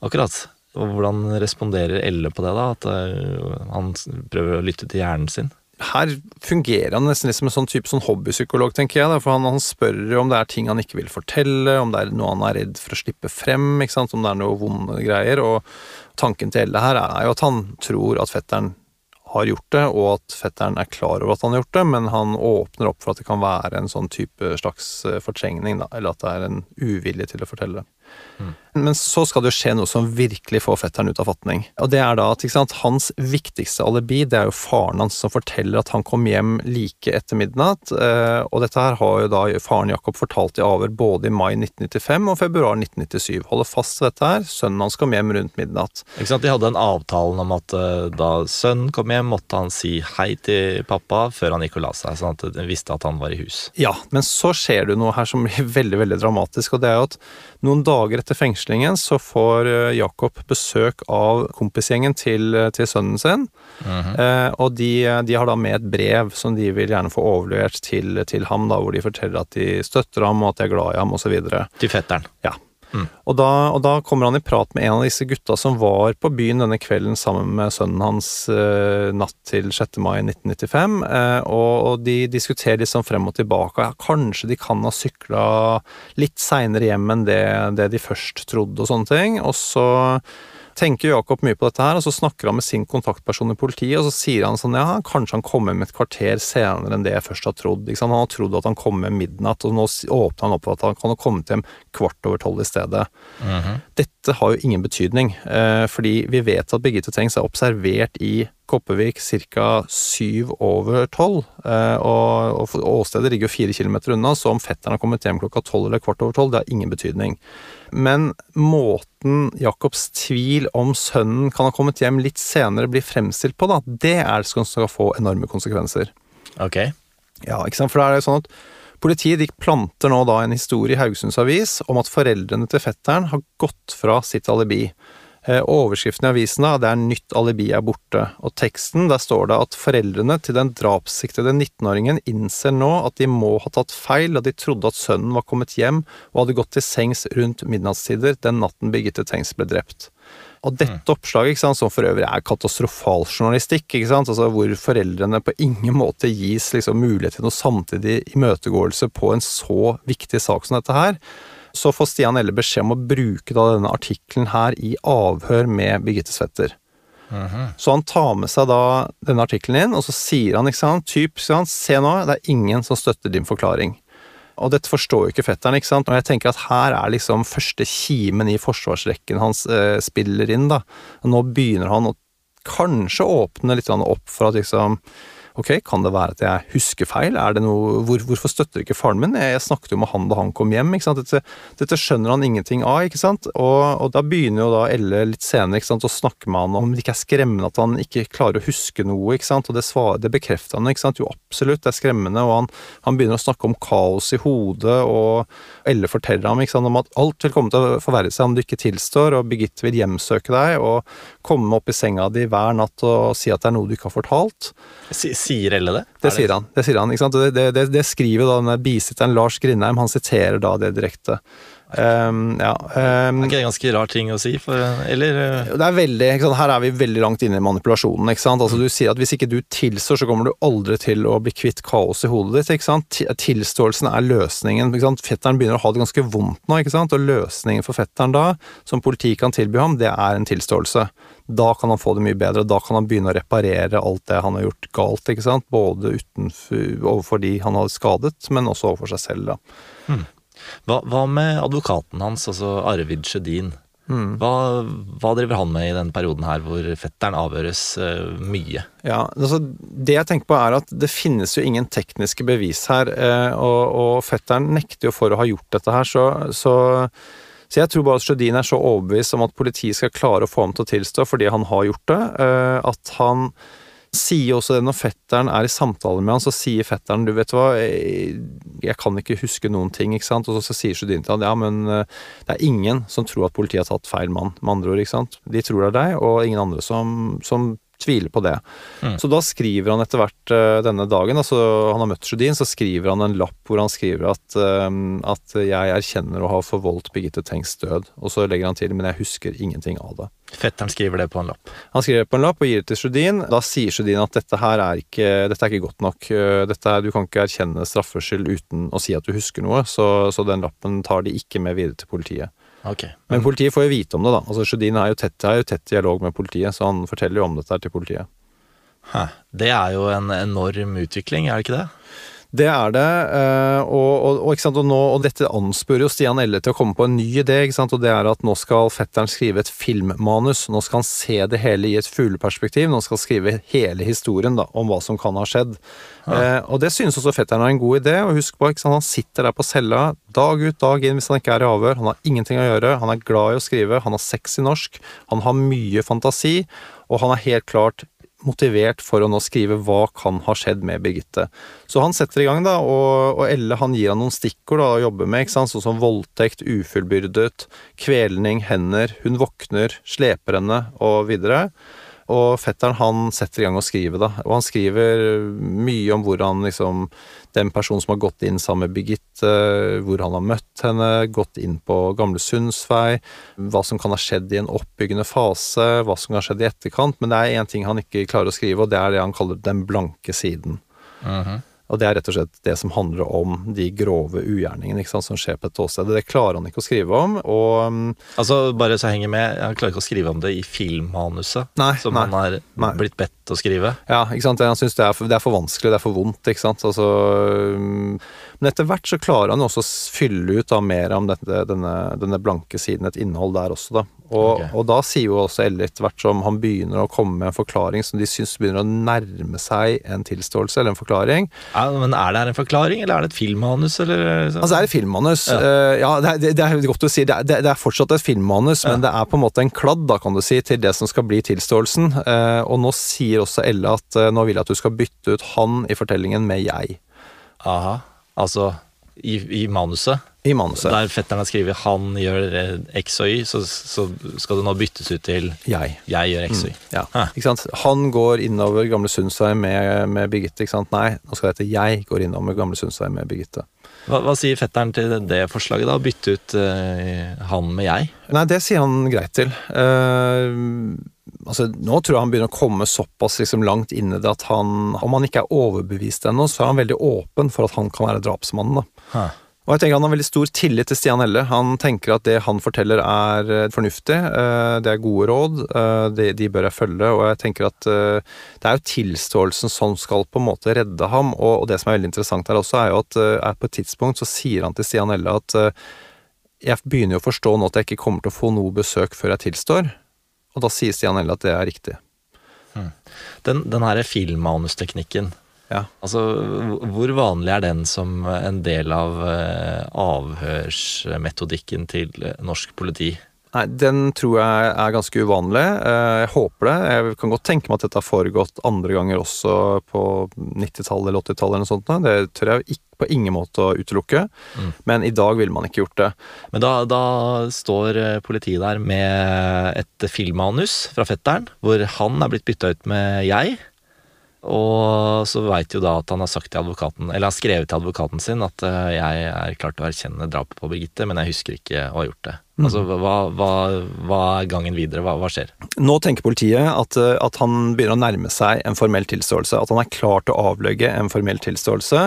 Akkurat. Og hvordan responderer Elle på det, da? At øh, han prøver å lytte til hjernen sin? Her fungerer han nesten litt som en sånn type sånn hobbypsykolog, tenker jeg. Da, for han, han spør om det er ting han ikke vil fortelle, om det er noe han er redd for å slippe frem, ikke sant? om det er noe vonde greier. Og tanken til Elle her er jo at han tror at fetteren har gjort det, og at fetteren er klar over at han har gjort det, men han åpner opp for at det kan være en sånn type slags eh, fortrengning, da, eller at det er en uvilje til å fortelle det. Men så skal det jo skje noe som virkelig får fetteren ut av fatning. Og det er da at sant, hans viktigste alibi det er jo faren hans som forteller at han kom hjem like etter midnatt. eh, Og dette her har jo da faren Jakob fortalt i avhør både i mai 1995 og februar 1997. Holder fast ved dette her. Sønnen hans kom hjem rundt midnatt. Ikke sant? De hadde en avtalen om at øh, da sønnen kom hjem, måtte han si hei til pappa før han gikk og la seg, sånn at de visste at han var i hus. Ja, men så skjer det jo noe her som blir <laughs> veldig veldig dramatisk, og det er jo at noen dager etter fengslingen så får eh, Jakob besøk av kompisgjengen til, eh, til sønnen sin. eh, og de, de har da med et brev som de vil gjerne få overlevert til, til ham, da, hvor de forteller at de støtter ham og at de er glad i ham osv. Til fetteren. Ja. Og, da, og da kommer han i prat med en av disse gutta som var på byen denne kvelden sammen med sønnen hans eh, natt til 6. mai 1995, eh, og, og de diskuterer liksom frem og tilbake. Ja, kanskje de kan ha sykla litt seinere hjem enn det, det de først trodde, og sånne ting. Og så tenker Jakob mye på dette her, og så snakker han med sin kontaktperson i politiet, og så sier han sånn ja, kanskje han kommer med et kvarter senere enn det jeg først har trodd. Han har trodd at han kommer midnatt, og nå åpner han opp for at han kan ha kommet hjem kvart over tolv i stedet. Dette har jo ingen betydning, eh, fordi vi vet at Birgitte Tengs er observert i Kopervik ca. syv over tolv, eh, og, åstedet ligger jo fire kilometer unna, så om fetteren har kommet hjem klokka tolv eller kvart over tolv, det har ingen betydning. Men måten Jacobs tvil om sønnen kan ha kommet hjem litt senere blir fremstilt på, da, det er det som skal få enorme konsekvenser. Ok. Ja, ikke sant? For er det sånn at Politiet de planter nå da en historie i Haugesunds Avis om at foreldrene til fetteren har gått fra sitt alibi. Eh, Overskriften i avisen det er 'Nytt alibi er borte', og teksten der står det at foreldrene til den drapssiktede 19-åringen innser nå at de må ha tatt feil da de trodde at sønnen var kommet hjem og hadde gått til sengs rundt midnattstider den natten Birgitte Tengs ble drept. Og dette oppslaget, ikke sant, som for øvrig er katastrofal journalistikk, altså hvor foreldrene på ingen måte gis liksom mulighet til noe samtidig imøtegåelse på en så viktig sak som dette her, så får Stian Elle beskjed om å bruke da denne artikkelen her i avhør med Birgitte Svetter. Så han tar med seg da denne artikkelen inn, og så sier han, ikke sant, typ, sant, se nå, det er ingen som støtter din forklaring. Og dette forstår jo ikke fetteren, ikke sant, og jeg tenker at her er liksom første kimen i forsvarsrekken hans eh, spiller inn, da. Og nå begynner han å kanskje åpne litt opp for at liksom Ok, kan det være at jeg husker feil? Er det noe, hvor, hvorfor støtter ikke faren min? Jeg, jeg snakket jo med han da han kom hjem. ikke sant? Dette, dette skjønner han ingenting av. ikke sant? Og, og da begynner jo da Elle litt senere ikke sant, å snakke med han om det ikke er skremmende at han ikke klarer å huske noe. ikke sant? Og det, svar, det bekrefter han. ikke sant? Jo, absolutt, det er skremmende. Og han, han begynner å snakke om kaos i hodet, og Elle forteller ham sant, om at alt vil komme til å forverre seg om du ikke tilstår, og Birgitte vil hjemsøke deg og komme opp i senga di hver natt og si at det er noe du ikke har fortalt. Si- Sier Elle det? Det Er sier han. det sier han, ikke sant? Det, det, det skriver da denne bisitteren Lars Grindheim, han siterer da det direkte. Ehm, ja, um, Er ikke det ganske rar ting å si? For, eller eh, det er veldig? Her er vi veldig langt inne i manipulasjonen. ikke sant? Altså Du sier at hvis ikke du tilstår, så kommer du aldri til å bli kvitt kaos i hodet ditt. ikke sant? Tilståelsen er løsningen. ikke sant? Fetteren begynner å ha det ganske vondt nå, ikke sant? og løsningen for fetteren da, som politiet kan tilby ham, det er en tilståelse. Da kan han få det mye bedre, da kan han begynne å reparere alt det han har gjort galt. ikke sant? Både utenfor, overfor de han har skadet, men også overfor seg selv. da. Hva, hva med advokaten hans, altså Arvid Sjødin? Mm. Hva, hva driver han med i denne perioden her hvor fetteren avhøres uh, mye? Ja, altså Det jeg tenker på er at det finnes jo ingen tekniske bevis her, uh, og, og fetteren nekter jo for å ha gjort dette her, så, så, så jeg tror bare at Sjødin er så overbevist om at politiet skal klare å få ham til å tilstå fordi han har gjort det, uh, at han sier også det når fetteren er i samtale med han, så sier fetteren du vet hva, jeg, jeg kan ikke huske noen ting, ikke sant, og så, så sier til han ja, men eh, det er ingen som tror at politiet har tatt feil mann, med andre ord, ikke sant. De tror det er deg, og ingen andre som, som tviler på det. Mm. Så da skriver han etter hvert eh, denne dagen, altså han har møtt Sjødin, så skriver han en lapp hvor han skriver at, eh, at jeg erkjenner å ha forvoldt Birgitte Tengs død, og så legger han til men jeg husker ingenting av det. Fetteren skriver det på en lapp. Han skriver det på en lapp og gir det til Sjødin. Da sier Sjødin at dette her er ikke, dette er ikke godt nok. Eh, Dette er, du kan ikke erkjenne straffskyld uten å si at du husker noe, så, så den lappen tar de ikke med videre til politiet. Ok. Men politiet får jo vite om det, da. Altså Sjødin er jo tett, er jo tett dialog med politiet, så han forteller jo om dette til politiet. Hæ. Det er jo en enorm utvikling, er det ikke det? Det er det, eh, og, og, og? Og, nå, og dette ansporer jo Stian Elle til å komme på en ny idé, og det er at nå skal fetteren skrive et filmmanus. Nå skal han se det hele i et fugleperspektiv, nå skal han skrive hele historien da, om hva som kan ha skjedd. Eh, og det synes også fetteren er en god idé, og husk på, han sitter der på cella dag ut, dag inn hvis han ikke er i avhør, han har ingenting å gjøre, han er glad i å skrive, han har sex i norsk, han har mye fantasi, og han er helt klart motivert for å nå skrive hva kan ha skjedd med Birgitte. Så han setter i gang, da, og, og Elle han gir han noen stikkord da, å jobbe med, ikke sant? sånn som voldtekt, ufullbyrdet, kvelning, hender, hun våkner, sleper henne og videre. Og fetteren han setter i gang å skrive, da. Og han skriver mye om hvordan liksom den personen som har gått inn sammen med Birgitte, hvor han har møtt henne, gått inn på Gamle Sundsvei, hva som kan ha skjedd i en oppbyggende fase, hva som kan ha skjedd i etterkant. Men det er én ting han ikke klarer å skrive, og det er det han kaller den blanke siden. Og det er rett og slett det som handler om de grove ugjerningene ikke sant, som skjer på et åsted. Det klarer han ikke å skrive om, og um, Altså, bare så jeg henger med, han klarer ikke å skrive om det i filmmanuset Nei, som nei, han har blitt bedt å skrive. Ja, ikke sant? Han syns det, det er for vanskelig, det er for vondt, ikke sant. Altså, um, men etter hvert så klarer han også å fylle ut da mer om dette, denne, denne blanke siden, et innhold der også, da. Og, okay. og da sier jo også Elle etter hvert som han begynner å komme med en forklaring som de syns begynner å nærme seg en tilståelse eller en forklaring. Ja, men er det her en forklaring, eller er det et filmmanus, eller? Altså det er et filmmanus. Ja. uh, ja, det, det, det er godt å si. Det er, det er fortsatt et filmmanus, men det er på en måte en kladd da, kan du si, til det som skal bli tilståelsen. Uh, og nå sier også Elle at uh, nå vil jeg at du skal bytte ut han i fortellingen med jeg. Aha, altså i, i manuset. I manuset. Der fetteren har skrevet 'han gjør X og Y', så, så skal det nå byttes ut til Jeg. 'jeg gjør X og Y'. Ja. Hæ. Ikke sant? Han går innover Gamle Sundsvei med, med Birgitte. Ikke sant? Nei, nå skal det hete 'jeg går innover Gamle Sundsvei med Birgitte'. Hva, hva sier fetteren til det forslaget, da? Bytte ut uh, han med jeg? Nei, det sier han greit til. Uh, altså, nå tror jeg han begynner å komme såpass liksom, langt inn i det at han, om han ikke er overbevist ennå, så er han veldig åpen for at han kan være drapsmannen. da. Hæ. Og jeg tenker Han har veldig stor tillit til Stian Helle. Han tenker at det han forteller er eh, fornuftig. eh, Det er gode råd. eh, De, bør jeg følge. Og jeg tenker at det er jo tilståelsen som skal på en måte redde ham. Og, og det som er veldig interessant her også, er jo at er på et tidspunkt så sier han til Stian Helle at jeg begynner jo å forstå nå at jeg ikke kommer til å få noe besøk før jeg tilstår. Og da sier Stian Helle at det er riktig. Den, den her filmmanusteknikken, Ja. altså hvor- vanlig er den som en del av eh, avhørsmetodikken til norsk politi? Nei, den tror jeg er ganske uvanlig. Eh, Jeg håper det. Jeg kan godt tenke meg at dette har foregått andre ganger også på 90-tallet eller 80-tallet eller noe sånt. Det tør jeg på ingen måte å utelukke. Mm. Men i dag ville man ikke gjort det. Men da, da står eh, politiet der med et filmmanus fra fetteren, hvor han er blitt bytta ut med jeg. Og så veit jo da at han har sagt til advokaten, eller har skrevet til advokaten sin at eh, jeg er klar til å erkjenne drapet på Birgitte, men jeg husker ikke å ha gjort det. Mm. Altså, hva, hva, hva er gangen videre? Hva, hva skjer? Nå tenker politiet at, eh, at han begynner å nærme seg en formell tilståelse. At han er klar til å avlegge en formell tilståelse.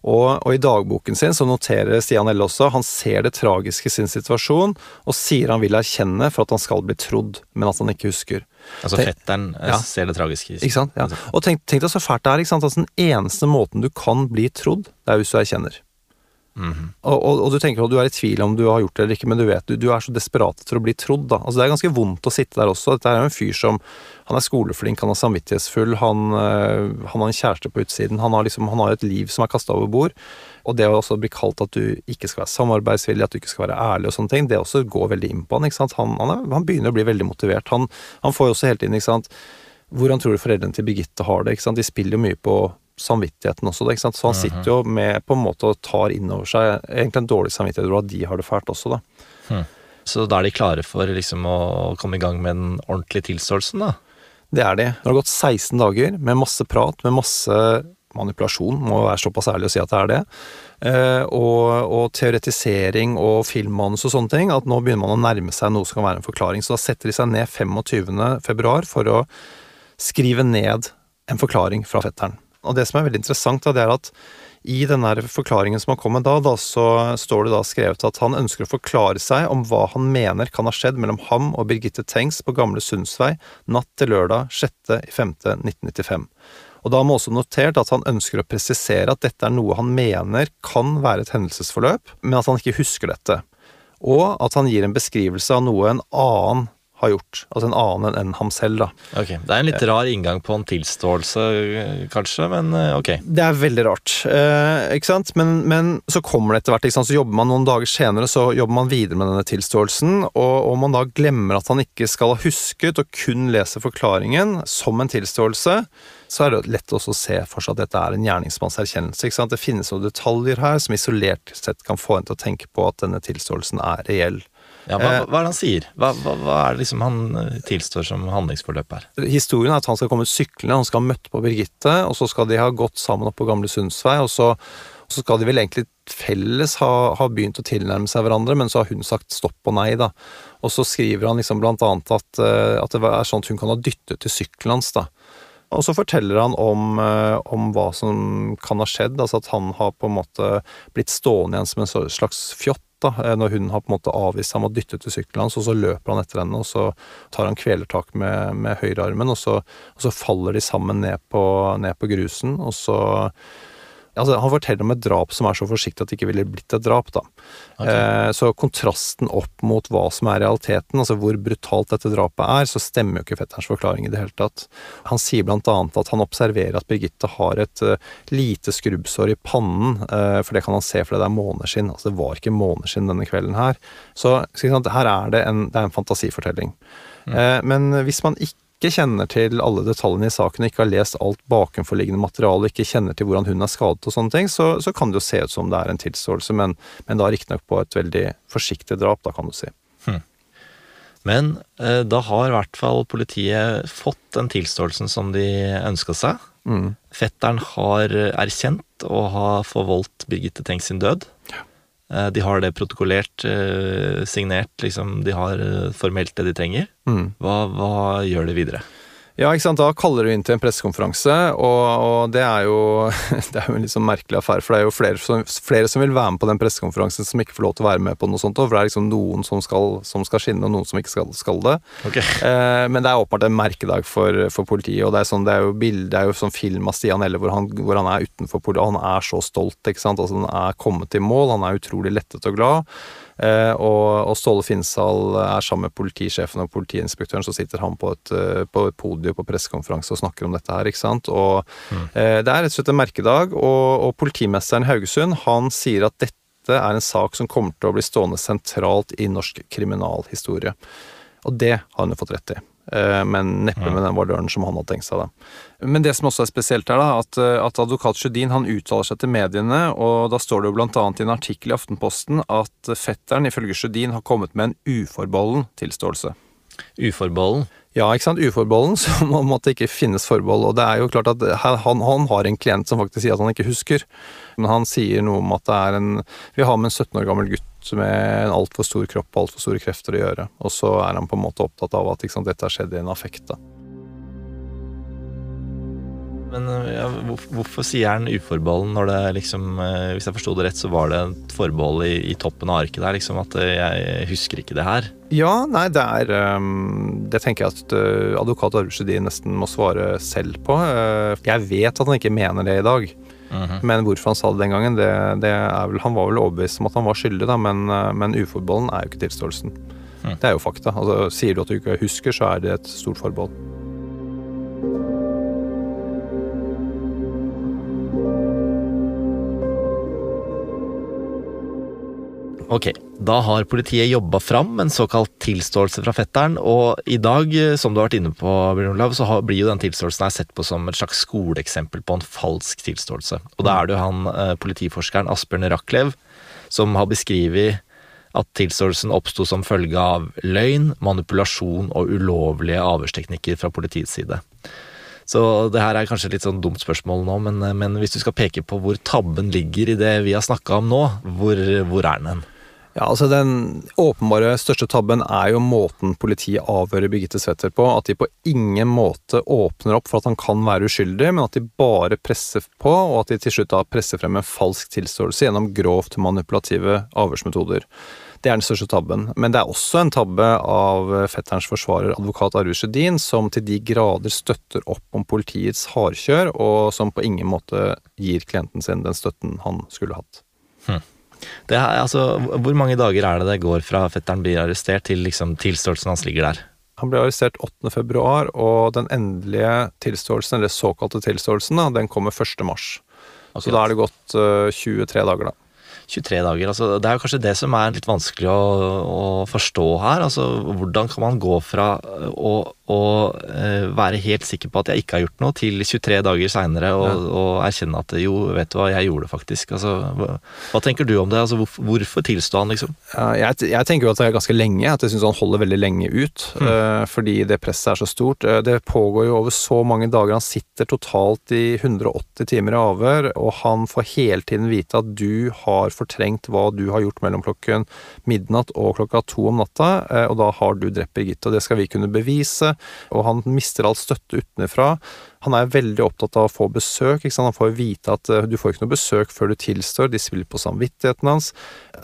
Og, og i dagboken sin så noterer Stian Elle også han ser det tragiske i sin situasjon, og sier han vil erkjenne for at han skal bli trodd, men at han ikke husker. Altså fetteren eh, Ja. ser det tragiske. Ikke sant? Ja. Og tenk, tenk deg så fælt det er. ikke sant? Altså, den eneste måten du kan bli trodd, det er hvis du erkjenner. Og, og, og du tenker at du er i tvil om du har gjort det eller ikke, men du vet du, du er så desperat etter å bli trodd. da. Altså Det er ganske vondt å sitte der også. Dette er jo en fyr som Han er skoleflink, han er samvittighetsfull, han, øh, han har en kjæreste på utsiden. Han har liksom, han har et liv som er kasta over bord. Og det å også bli kalt at du ikke skal være samarbeidsvillig, at du ikke skal være ærlig og sånne ting, det også går veldig inn på han. ikke sant? Han, han, er, han begynner å bli veldig motivert. Han, han får jo også hele tiden ikke sant? Hvordan tror du foreldrene til Birgitte har det? ikke sant? De spiller jo mye på samvittigheten også, sant? så han sitter jo med på en måte og tar inn over seg egentlig en dårlig samvittighet over at de har det fælt også, da. Så da er de klare for liksom å komme i gang med den ordentlige tilståelsen, da? Det er de. Det har gått 16 dager med masse prat, med masse manipulasjon, må være såpass ærlig å si at det er det. Eh, og, og teoretisering og filmmanus og sånne ting, at nå begynner man å nærme seg noe som kan være en forklaring. Så da setter de seg ned 25. februar for å skrive ned en forklaring fra fetteren. Og det som er veldig interessant, det er at i denne forklaringen som har kommet da, da, så står det da skrevet at han ønsker å forklare seg om hva han mener kan ha skjedd mellom ham og Birgitte Tengs på Gamle Sundsvei natt til lørdag 6.5.1995. Og da har man også notert at han ønsker å presisere at dette er noe han mener kan være et hendelsesforløp, men at han ikke husker dette. Og at han gir en beskrivelse av noe en annen har gjort. Altså en annen enn ham selv, da. Ok, Det er en litt rar inngang på en tilståelse, eh, kanskje, men eh, ok. Det er veldig rart, eh, ikke sant? Men, men så kommer det etter hvert, ikke sant? så jobber man noen dager senere, så jobber man videre med denne tilståelsen, og om man da glemmer at han ikke skal ha husket, og kun leser forklaringen som en tilståelse, så er det lett også å se for seg at dette er en gjerningsmanns erkjennelse. ikke sant? Det finnes noen detaljer her som isolert sett kan få en til å tenke på at denne tilståelsen er reell. Ja, hva, Eh. hva er det han sier? Hva, hva, hva er det liksom han eh, tilstår som handlingsforløp her? Historien er at han skal komme syklende, han skal ha møtt på Birgitte, og så skal de ha gått sammen opp på Gamle Sundsvei, og så, og så skal de vel egentlig felles ha, ha begynt å tilnærme seg hverandre, men så har hun sagt stopp og nei, da. Og så skriver han liksom blant annet at, eh, at det er sånn at hun kan ha dyttet til sykkelen hans, da. Og så forteller han om, om hva som kan ha skjedd, altså at han har på en måte blitt stående igjen som en slags fjott, da, eh, når hun har på en måte avvist ham og dyttet til sykkelen hans, og så løper han etter henne, og så tar han kvelertak med, med høyrearmen, og så, og så faller de sammen ned på, ned på grusen, og så Altså, han forteller om et drap som er så forsiktig at det ikke ville blitt et drap, da. Okay. Eh, så kontrasten opp mot hva som er realiteten, altså hvor brutalt dette drapet er, så stemmer jo ikke fetterens forklaring i det hele tatt. Han sier blant annet at han observerer at Birgitte har et uh, lite skrubbsår i pannen, uh, for det kan han se fordi det er måneskinn. Altså det var ikke måneskinn denne kvelden her. Så her er det en, det er en fantasifortelling. Eh, men hvis man ikke ikke kjenner til alle detaljene i saken, ikke har lest alt bakenforliggende materiale, ikke kjenner til hvordan hun er skadet og sånne ting, så, så kan det jo se ut som det er en tilståelse, men, men da riktignok på et veldig forsiktig drap, da kan du si. Men eh, da har i hvert fall politiet fått den tilståelsen som de ønska seg. Mm. Fetteren har erkjent å ha forvoldt Birgitte Tengs sin død. Eh, De har det protokollert, eh, signert, liksom. De har eh, formelt det de trenger. Mm. Hva, hva gjør de videre? Ja, ikke sant. Da kaller du inn til en pressekonferanse, og, og det er jo <laughs> det er jo en litt sånn merkelig affære, for det er jo flere som, flere som vil være med på den pressekonferansen som ikke får lov til å være med på noe sånt, for det er liksom noen som skal, som skal skinne, og noen som ikke skal, skal det. Okay. Eh, men det er åpenbart en merkedag for, for politiet, og det er, sånn, det er jo bilde, det er jo sånn film av Stian Elle hvor han, hvor han er utenfor politiet, og han er så stolt, ikke sant. Altså, han er kommet i mål, han er utrolig lettet og glad. Eh, og, og Ståle Finsal er sammen med politisjefen og politiinspektøren, så sitter han på et, eh, på et podium på pressekonferanse og snakker om dette her, ikke sant. Og eh, det er rett og slett en merkedag, og, og politimesteren Haugesund, han sier at dette er en sak som kommer til å bli stående sentralt i norsk kriminalhistorie. Og det har hun fått rett i. Eh, Men neppe med den valøren som han hadde tenkt seg. da. Men det som også er spesielt her, da, at, eh, at advokat Sjødin han uttaler seg til mediene, og da står det jo blant annet i en artikkel i Aftenposten at fetteren ifølge Sjødin har kommet med en uforbeholden tilståelse. Uforbeholden. Ja, ikke sant. Uforbeholden, <laughs> som om at det ikke finnes forbehold. Og det er jo klart at han, han har en klient som faktisk sier at han ikke husker. Men han sier noe om at det er en Vi har med en 17 år gammel gutt med en altfor stor kropp og altfor store krefter å gjøre. Og så er han på en måte opptatt av at sant, dette har skjedd i en affekt. da. Men eh, ja, hvor, hvorfor sier han uforbeholden når det liksom eh, Hvis jeg forsto det rett, så var det et forbehold i, i toppen av arket der, liksom at eh, jeg husker ikke det her. Ja, nei, det er um, Det tenker jeg at advokat Arve Sjødin nesten må svare selv på. Jeg vet at han ikke mener det i dag. Men hvorfor han sa det den gangen, det, det er vel, han var vel overbevist om at han var skyldig, da, men, eh, men uforbeholden er jo ikke tilståelsen. Mm. Det er jo fakta. Altså, sier du at du ikke husker, så er det et stort forbehold. Ok, da har politiet jobba fram en såkalt tilståelse fra fetteren, og i dag, eh, som du har vært inne på, Olav, så blir jo den tilståelsen her sett på som et slags skoleeksempel på en falsk tilståelse. Og da er det jo han eh, politiforskeren Asbjørn Rachlew som har beskrevet at tilståelsen oppsto som følge av løgn, manipulasjon og ulovlige avhørsteknikker fra politiets side. Så det her er kanskje et litt sånn dumt spørsmål nå, men, eh, men hvis du skal peke på hvor tabben ligger i det vi har snakka om nå, hvor, hvor er den hen? Ja, altså Den åpenbare største tabben er jo måten politiet avhører Birgitte Sæther på. At de på ingen måte åpner opp for at han kan være uskyldig, men at de bare presser på, og at de til slutt da presser frem en falsk tilståelse gjennom grovt manipulative avhørsmetoder. Det er den største tabben. Men det er også en tabbe av fetterens forsvarer, advokat Arve Sjødin, som til de grader støtter opp om politiets hardkjør, og som på ingen måte gir klienten sin den støtten han skulle hatt. Det er, altså, hvor mange dager er det det går fra fetteren blir arrestert til liksom tilståelsen hans ligger der? Han ble arrestert 8. februar, og den endelige tilståelsen, eller såkalte tilståelsen, da, den kommer 1. mars. Så da er det gått uh, 23 dager, da. 23 dager. Altså, det er jo kanskje det som er litt vanskelig å, å forstå her. Altså, hvordan kan man gå fra å, å eh, være helt sikker på at jeg ikke har gjort noe, til 23 dager seinere og, Ja. og erkjenne at jo, vet du hva, jeg gjorde det faktisk. Altså, hva, hva tenker du om det? Altså, hvorfor, hvorfor tilsto han, liksom? Ja, Jeg, jeg tenker jo at det er ganske lenge, at jeg syns han holder veldig lenge ut. eh, fordi det presset er så stort. Eh, det pågår jo over så mange dager. Han sitter totalt i 180 timer i avhør, og han får hele tiden vite at du har fortrengt hva du har gjort mellom klokken midnatt og klokka to om natta, og da har du drept Birgitte. Og det skal vi kunne bevise, og han mister all støtte utenfra. Han er veldig opptatt av å få besøk. Han får vite at eh, du får ikke noe besøk før du tilstår. De spiller på samvittigheten hans.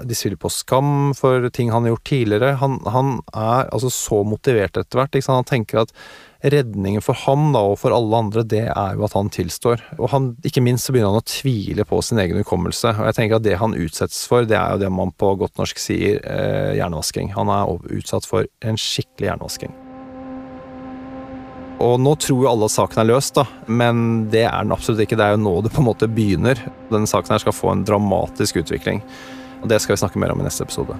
De spiller på skam for ting han har gjort tidligere. Han, han er altså så motivert etter hvert. Han tenker at redningen for ham da, og for alle andre, det er jo at han tilstår. Og han, ikke minst så begynner han å tvile på sin egen hukommelse. Og jeg tenker at det han utsettes for, det er jo det man på godt norsk sier eh, hjernevasking. Han er utsatt for en skikkelig hjernevasking. Og nå tror jo alle at saken er løst, da, men det er den absolutt ikke. Det er jo nå det på en måte begynner. Denne saken her skal få en dramatisk utvikling. Og det skal vi snakke mer om i neste episode.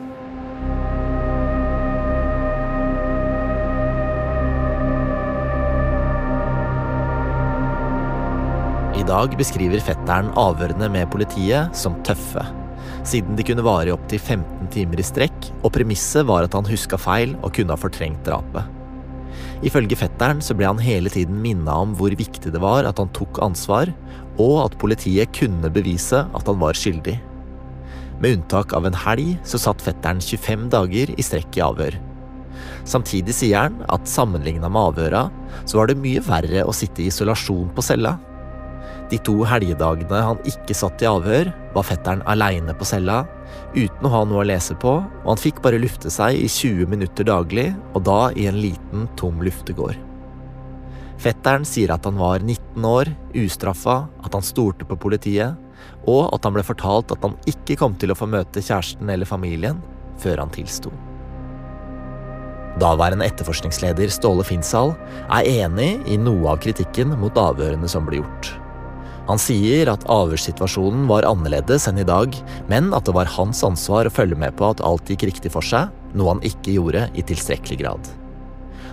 I dag beskriver fetteren avhørene med politiet som tøffe. Siden de kunne vare i opptil 15 timer i strekk, og premisset var at han huska feil og kunne ha fortrengt drapet. Ifølge fetteren så ble han hele tiden minna om hvor viktig det var at han tok ansvar, og at politiet kunne bevise at han var skyldig. Med unntak av en helg så satt fetteren 25 dager i strekk i avhør. Samtidig sier han at sammenligna med avhøra, så var det mye verre å sitte i isolasjon på cella. De to helgedagene han ikke satt i avhør, var fetteren aleine på cella, uten å ha noe å lese på, og han fikk bare lufte seg i 20 minutter daglig, og da i en liten, tom luftegård. Fetteren sier at han var 19 år, ustraffa, at han stolte på politiet, og at han ble fortalt at han ikke kom til å få møte kjæresten eller familien før han tilsto. Daværende etterforskningsleder Ståle Finsal er enig i noe av kritikken mot avhørene som ble gjort. Han sier at avhørssituasjonen var annerledes enn i dag, men at det var hans ansvar å følge med på at alt gikk riktig for seg, noe han ikke gjorde i tilstrekkelig grad.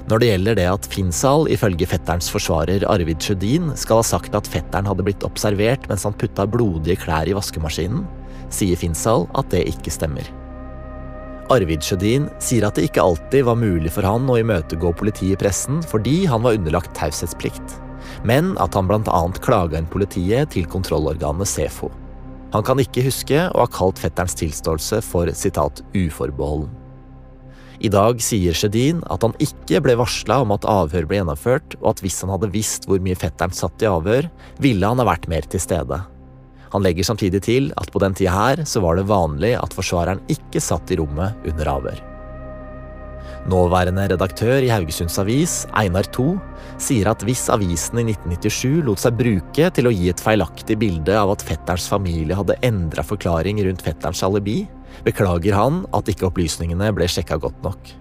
Når det gjelder det at Finnsal ifølge fetterens forsvarer Arvid Sjødin skal ha sagt at fetteren hadde blitt observert mens han putta blodige klær i vaskemaskinen, sier Finnsal at det ikke stemmer. Arvid Sjødin sier at det ikke alltid var mulig for han å imøtegå politiet i pressen fordi han var underlagt taushetsplikt, men at han bl.a. klaga inn politiet til kontrollorganet Sefo. Han kan ikke huske å ha kalt fetterens tilståelse for sitat uforbeholden. I dag sier Sjødin at han ikke ble varsla om at avhør ble gjennomført, og at hvis han hadde visst hvor mye fetteren satt i avhør, ville han ha vært mer til stede. Han legger samtidig til at på den tida her så var det vanlig at forsvareren ikke satt i rommet under avhør. Nåværende redaktør i Haugesunds Avis, Einar To, sier at hvis avisen i 1997 lot seg bruke til å gi et feilaktig bilde av at fetterens familie hadde endra forklaring rundt fetterens alibi, beklager han at ikke opplysningene ble sjekka godt nok.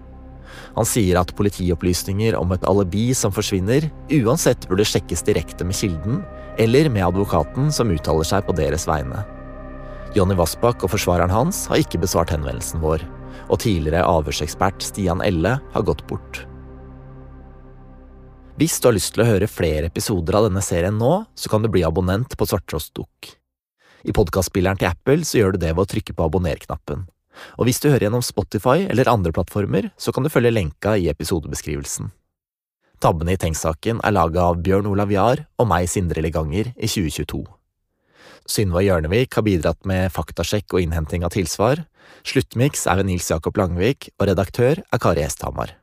Han sier at politiopplysninger om et alibi som forsvinner, uansett burde sjekkes direkte med kilden, eller med advokaten som uttaler seg på deres vegne. Jonny Vassbakk og forsvareren hans har ikke besvart henvendelsen vår, og tidligere avhørsekspert Stian Elle har gått bort. Hvis du har lyst til å høre flere episoder av denne serien nå, så kan du bli abonnent på Svarttrost Dukk. I podkastspilleren til Apple så gjør du det ved å trykke på abonner-knappen. Og hvis du hører gjennom Spotify eller andre plattformer, så kan du følge lenka i episodebeskrivelsen. Tabbene i Tengs-saken er laga av Bjørn Olav Jahr og meg, Sindre Leganger, i 2022. Synva Hjørnevik har bidratt med faktasjekk og innhenting av tilsvar. Sluttmiks er ved Nils Jakob Langvik, og redaktør er Kari Hesthamar.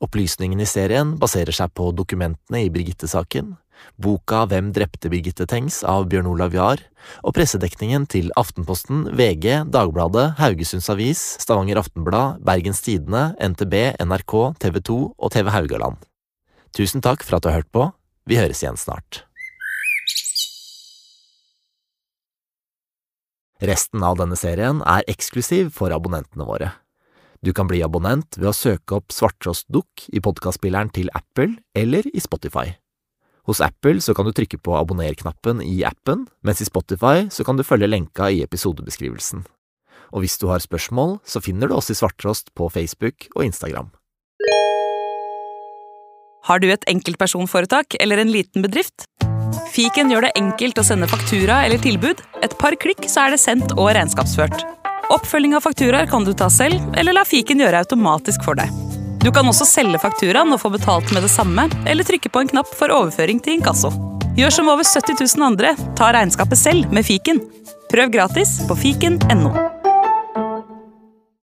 Opplysningene i serien baserer seg på dokumentene i Birgitte-saken, boka Hvem drepte Birgitte Tengs av Bjørn Olav Jahr, og pressedekningen til Aftenposten, VG, Dagbladet, Haugesunds Avis, Stavanger Aftenblad, Bergens Tidende, NTB, NRK, TV 2 og TV Haugaland. Tusen takk for at du har hørt på. Vi høres igjen snart. Resten av denne serien er eksklusiv for abonnentene våre. Du kan bli abonnent ved å søke opp Svarttrost Dukk i podkastspilleren til Apple eller i Spotify. Hos Apple så kan du trykke på abonner-knappen i appen, mens i Spotify så kan du følge lenka i episodebeskrivelsen. Og hvis du har spørsmål, så finner du oss i Svarttrost på Facebook og Instagram. Har du et enkeltpersonforetak eller en liten bedrift? Fiken gjør det enkelt å sende faktura eller tilbud. Et par klikk, så er det sendt og regnskapsført. Oppfølging av fakturaer kan du ta selv, eller la fiken gjøre automatisk for deg. Du kan også selge fakturaen og få betalt med det samme, eller trykke på en knapp for overføring til inkasso. Gjør som over 70 000 andre, ta regnskapet selv med fiken. Prøv gratis på fiken.no.